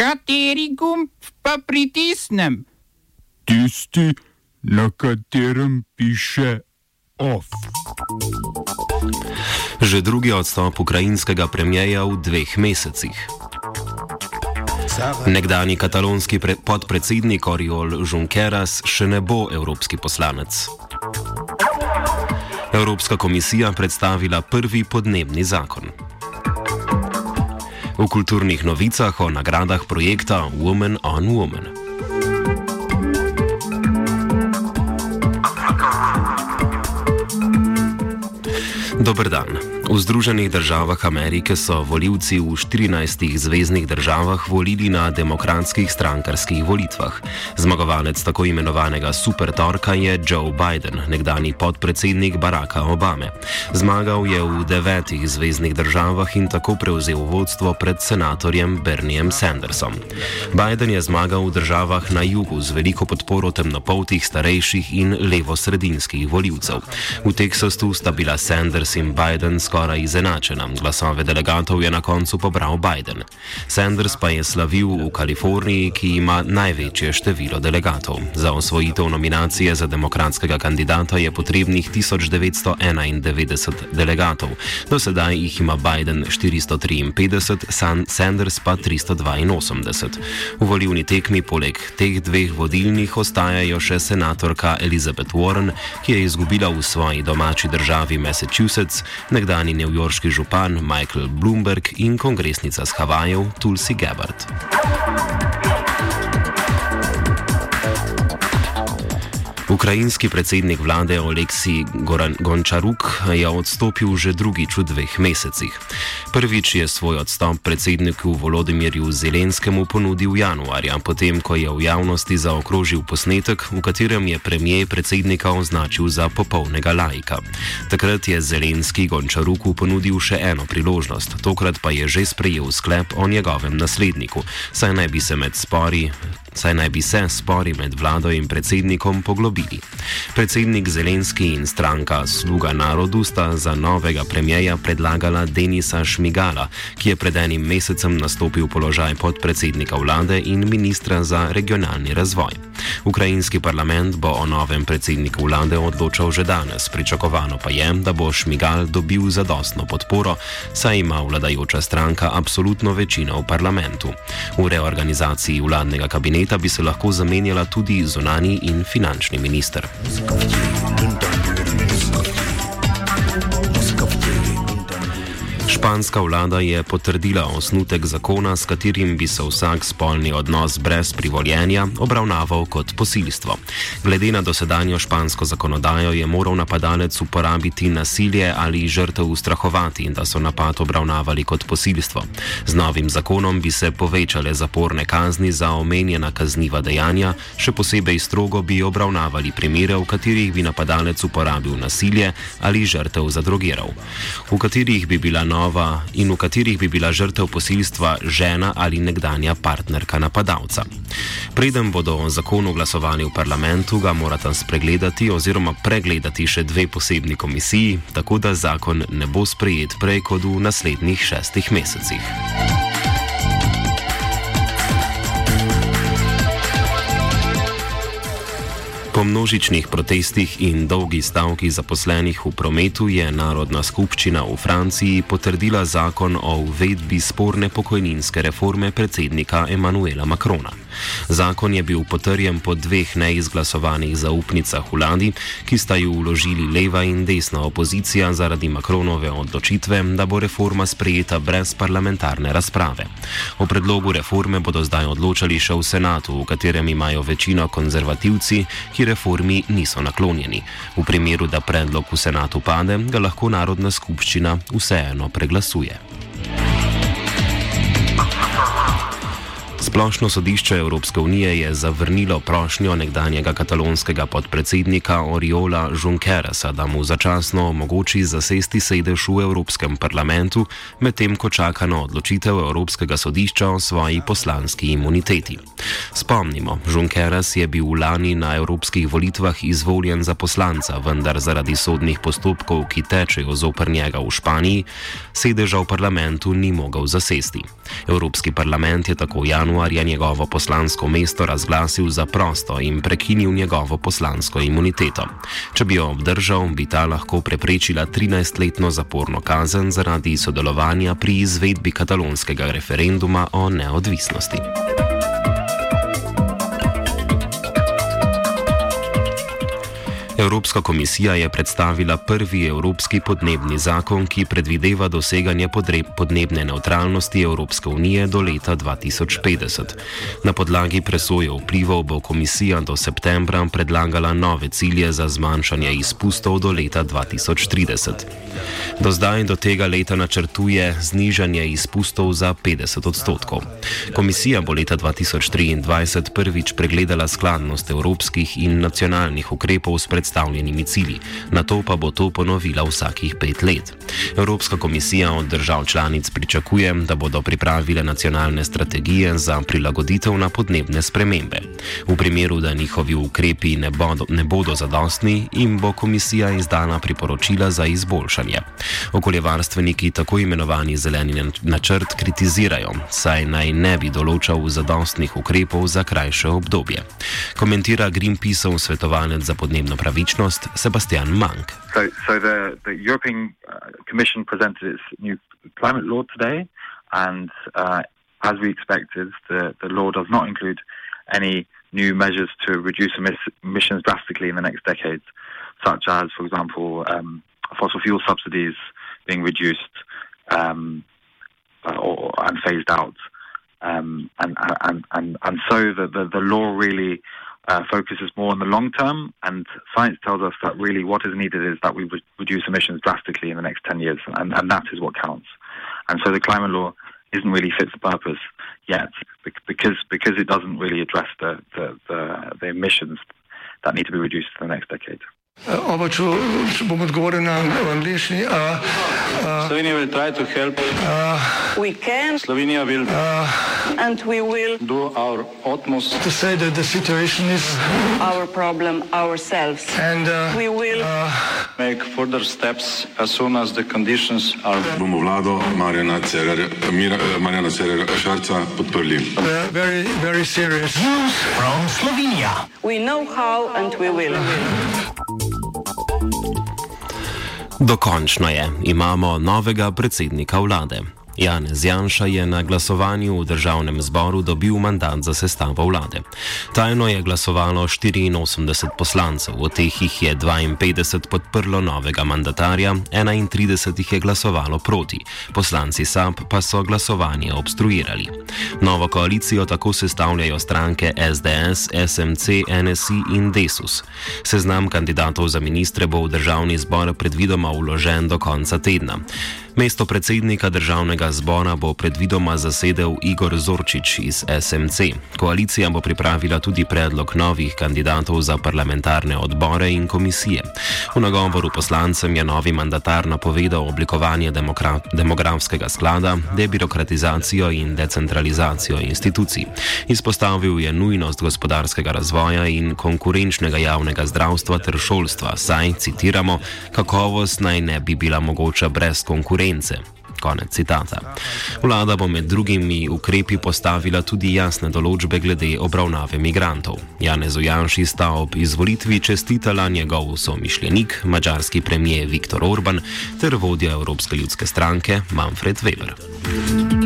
Kateri gumb pa pritisnem? Tisti, na katerem piše OF. Že drugi odstop ukrajinskega premijeja v dveh mesecih. Nekdani katalonski podpredsednik Oriol Junqueras še ne bo evropski poslanec. Evropska komisija predstavila prvi podnebni zakon. V kulturnih novicah o nagradah projekta Women on Women. Dober dan. V Združenih državah Amerike so voljivci v 14 zvezdnih državah volili na demokratskih strankarskih volitvah. Zmagovalec tako imenovanega supertorka je Joe Biden, nekdani podpredsednik Baracka Obame. Zmagal je v devetih zvezdnih državah in tako prevzel vodstvo pred senatorjem Berniejem Sandersom. Biden je zmagal v državah na jugu z veliko podporo temnopoltih, starejših in levo-sredinskih voljivcev. V Teksasu sta bila Sanders in Biden skoraj skoraj izenačena. Glasove delegatov je na koncu pobral Biden. Sanders pa je slavil v Kaliforniji, ki ima največje število delegatov. Za osvojitev nominacije za demokratskega kandidata je potrebnih 1991 delegatov. Do sedaj jih ima Biden 453, Sanders pa 382. V volivni tekmi poleg teh dveh vodilnih ostajajo še senatorka Elizabeth Warren, ki je izgubila v svoji domači državi Massachusetts, nekdani nekdani newyorški župan Michael Bloomberg in kongresnica z Havajev Tulsi Gabbard. Ukrajinski predsednik vlade Oleksij Gončaruk je odstopil že drugič v dveh mesecih. Prvič je svoj odstop predsedniku Volodimirju Zelenskemu ponudil januarja, potem ko je v javnosti zaokrožil posnetek, v katerem je premijer predsednika označil za popolnega lajka. Takrat je Zelenski Gončaruku ponudil še eno priložnost, tokrat pa je že sprejel sklep o njegovem nasledniku, saj naj bi se med spori saj naj bi se spori med vlado in predsednikom poglobili. Predsednik Zelenski in stranka Sluga narodu sta za novega premijeja predlagala Denisa Šmigala, ki je pred enim mesecem nastopil položaj podpredsednika vlade in ministra za regionalni razvoj. Ukrajinski parlament bo o novem predsedniku vlade odločal že danes, pričakovano pa je, da bo Šmigal dobil zadostno podporo, saj ima vladajoča stranka absolutno večino v parlamentu. V reorganizaciji vladnega kabineta bi se lahko zamenjala tudi zunani in finančni minister. Твистер. Твистер. Španska vlada je potrdila osnutek zakona, s katerim bi se vsak spolni odnos brez privoljenja obravnaval kot posilstvo. Glede na dosedanjo špansko zakonodajo je moral napadalec uporabiti nasilje ali žrtev ustrahovati, da so napad obravnavali kot posilstvo. Z novim zakonom bi se povečale zaporne kazni za omenjena kazniva dejanja, še posebej strogo bi obravnavali primere, v katerih bi napadalec uporabil nasilje ali žrtev zadrogiral, v katerih bi bila nova nova in v katerih bi bila žrtev posilstva žena ali nekdanja partnerka napadalca. Preden bodo o zakonu glasovali v parlamentu, ga morata spregledati oziroma pregledati še dve posebni komisiji, tako da zakon ne bo sprejet prej kot v naslednjih šestih mesecih. Po množičnih protestih in dolgi stavki zaposlenih v prometu je Narodna skupščina v Franciji potrdila zakon o uvedbi sporne pokojninske reforme predsednika Emanuela Macrona. Zakon je bil potrjen po dveh neizglasovanih zaupnicah vladi, ki sta ju vložili leva in desna opozicija zaradi Makronove odločitve, da bo reforma sprejeta brez parlamentarne razprave. O predlogu reforme bodo zdaj odločali še v senatu, v katerem imajo večino konzervativci, ki reformi niso naklonjeni. V primeru, da predlog v senatu pade, ga lahko Narodna skupščina vseeno preglasuje. Splošno sodišče Evropske unije je zavrnilo prošnjo nekdanjega katalonskega podpredsednika Oriola Junquerasa, da mu začasno omogoči zasesti sedež v Evropskem parlamentu, medtem ko čaka na odločitev Evropskega sodišča o svoji poslanski imuniteti. Spomnimo, Junqueras je bil lani na evropskih volitvah izvoljen za poslanca, vendar zaradi sodnih postopkov, ki tečejo zoper njega v Španiji, sedeža v parlamentu ni mogel zasesti. Evropski parlament je tako januar januarja njegovo poslansko mesto razglasil za prosto in prekinil njegovo poslansko imuniteto. Če bi jo obdržal, bi ta lahko preprečila 13-letno zaporno kazen zaradi sodelovanja pri izvedbi katalonskega referenduma o neodvisnosti. Evropska komisija je predstavila prvi evropski podnebni zakon, ki predvideva doseganje podnebne neutralnosti Evropske unije do leta 2050. Na podlagi presoje vplivov bo komisija do septembra predlagala nove cilje za zmanjšanje izpustov do leta 2030. Do zdaj do tega leta načrtuje znižanje izpustov za 50 odstotkov. Komisija bo leta 2023 prvič pregledala skladnost evropskih in nacionalnih ukrepov s predstavljanjem zastavljenimi cilji, na to pa bo to ponovila vsakih pet let. Evropska komisija od držav članic pričakuje, da bodo pripravile nacionalne strategije za prilagoditev na podnebne spremembe. V primeru, da njihovi ukrepi ne bodo, ne bodo zadostni, jim bo komisija izdala priporočila za izboljšanje. Okoljevarstveniki tako imenovani zeleni načrt kritizirajo, saj naj ne bi določal zadostnih ukrepov za krajše obdobje. Komentira Greenpeaceov svetovalec za podnebno pravičnost Sebastian Mank. So, so the, the European uh, Commission presented its new climate law today, and uh, as we expected, the, the law does not include any new measures to reduce emissions drastically in the next decades, such as, for example, um, fossil fuel subsidies being reduced um, uh, or, and phased out. Um, and, and, and, and so the, the, the law really uh, focuses more on the long term, and science tells us that really what is needed is that we re- reduce emissions drastically in the next 10 years, and, and that is what counts. And so the climate law isn't really fit for purpose yet because because it doesn't really address the, the, the, the emissions that need to be reduced in the next decade. Oba, če, če bom odgovoril na angliški. Slovenija will try to help. Uh, we can. Slovenija will. Uh, and we will. Do our utmost. To say that the situation is. Our problem ourselves. And uh, we will. Uh, make further steps as soon as the conditions are. Bomo vlado Marjana Cerera Šarca podprli. Very, very serious. News from Slovenia. We know how and we will. Dokončno je, imamo novega predsednika vlade. Janez Janša je na glasovanju v državnem zboru dobil mandat za sestavo vlade. Tajno je glasovalo 84 poslancev, od teh jih je 52 podprlo novega mandatarja, 31 jih je glasovalo proti, poslanci SAP pa so glasovanje obstruirali. Novo koalicijo tako sestavljajo stranke SDS, SMC, NSI in Desus. Seznam kandidatov za ministre bo v državni zbor predvidoma uložen do konca tedna. Mesto predsednika državnega zbora bo predvidoma zasedel Igor Zorčič iz SMC. Koalicija bo pripravila tudi predlog novih kandidatov za parlamentarne odbore in komisije. V nagovoru poslancem je novi mandatar napovedal oblikovanje demografskega sklada, debirokratizacijo in decentralizacijo institucij. Izpostavil je nujnost gospodarskega razvoja in konkurenčnega javnega zdravstva ter šolstva, saj, citiramo, kakovost naj ne bi bila mogoča brez konkurence konkurence. Konec citata. Vlada bo med drugimi ukrepi postavila tudi jasne določbe glede obravnave migrantov. Janez Ujanši sta ob izvolitvi čestitala njegov somišljenik, mađarski premijer Viktor Orban ter vodja Evropske ljudske stranke Manfred Weber.